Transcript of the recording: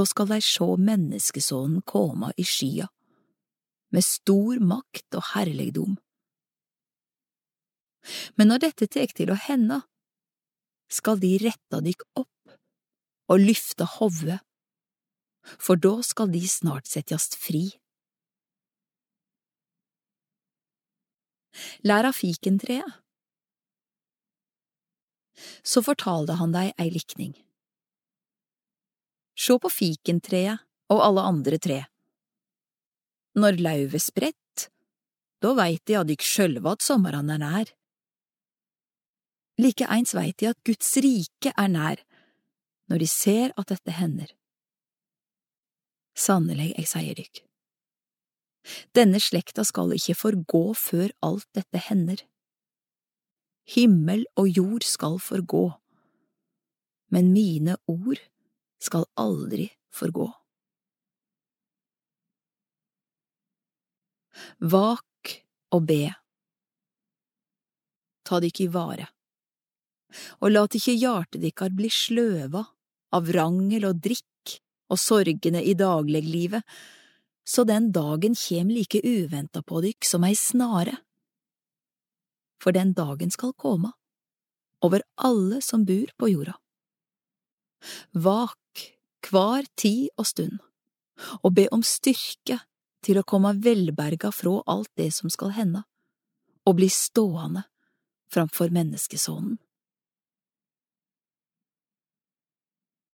da skal dei sjå menneskesonen koma i skya, med stor makt og herligdom. Men når dette tek til å hende, skal de retta dykk opp og lyfte hovudet, for da skal de snart setjast fri. Lær av fikentreet. Så fortalte han dei ei likning. Sjå på fikentreet og alle andre tre. Når lauvet spredt, da veit de at dykk sjølve at sommeren er nær. Like eins veit de at Guds rike er nær, når de ser at dette hender. Sannelig, jeg sier dykk. Denne slekta skal ikke forgå før alt dette hender. Himmel og jord skal forgå, men mine ord skal aldri forgå. Vak og be. Ta dykk i vare, og lat ikkje hjartet dykkar bli sløva av rangel og drikk og sorgene i dagliglivet, så den dagen kjem like uventa på dykk som ei snare. For den dagen skal koma, over alle som bor på jorda. Vak hver tid og stund, og be om styrke til å komme velberga fra alt det som skal hende, og bli stående framfor menneskesonen.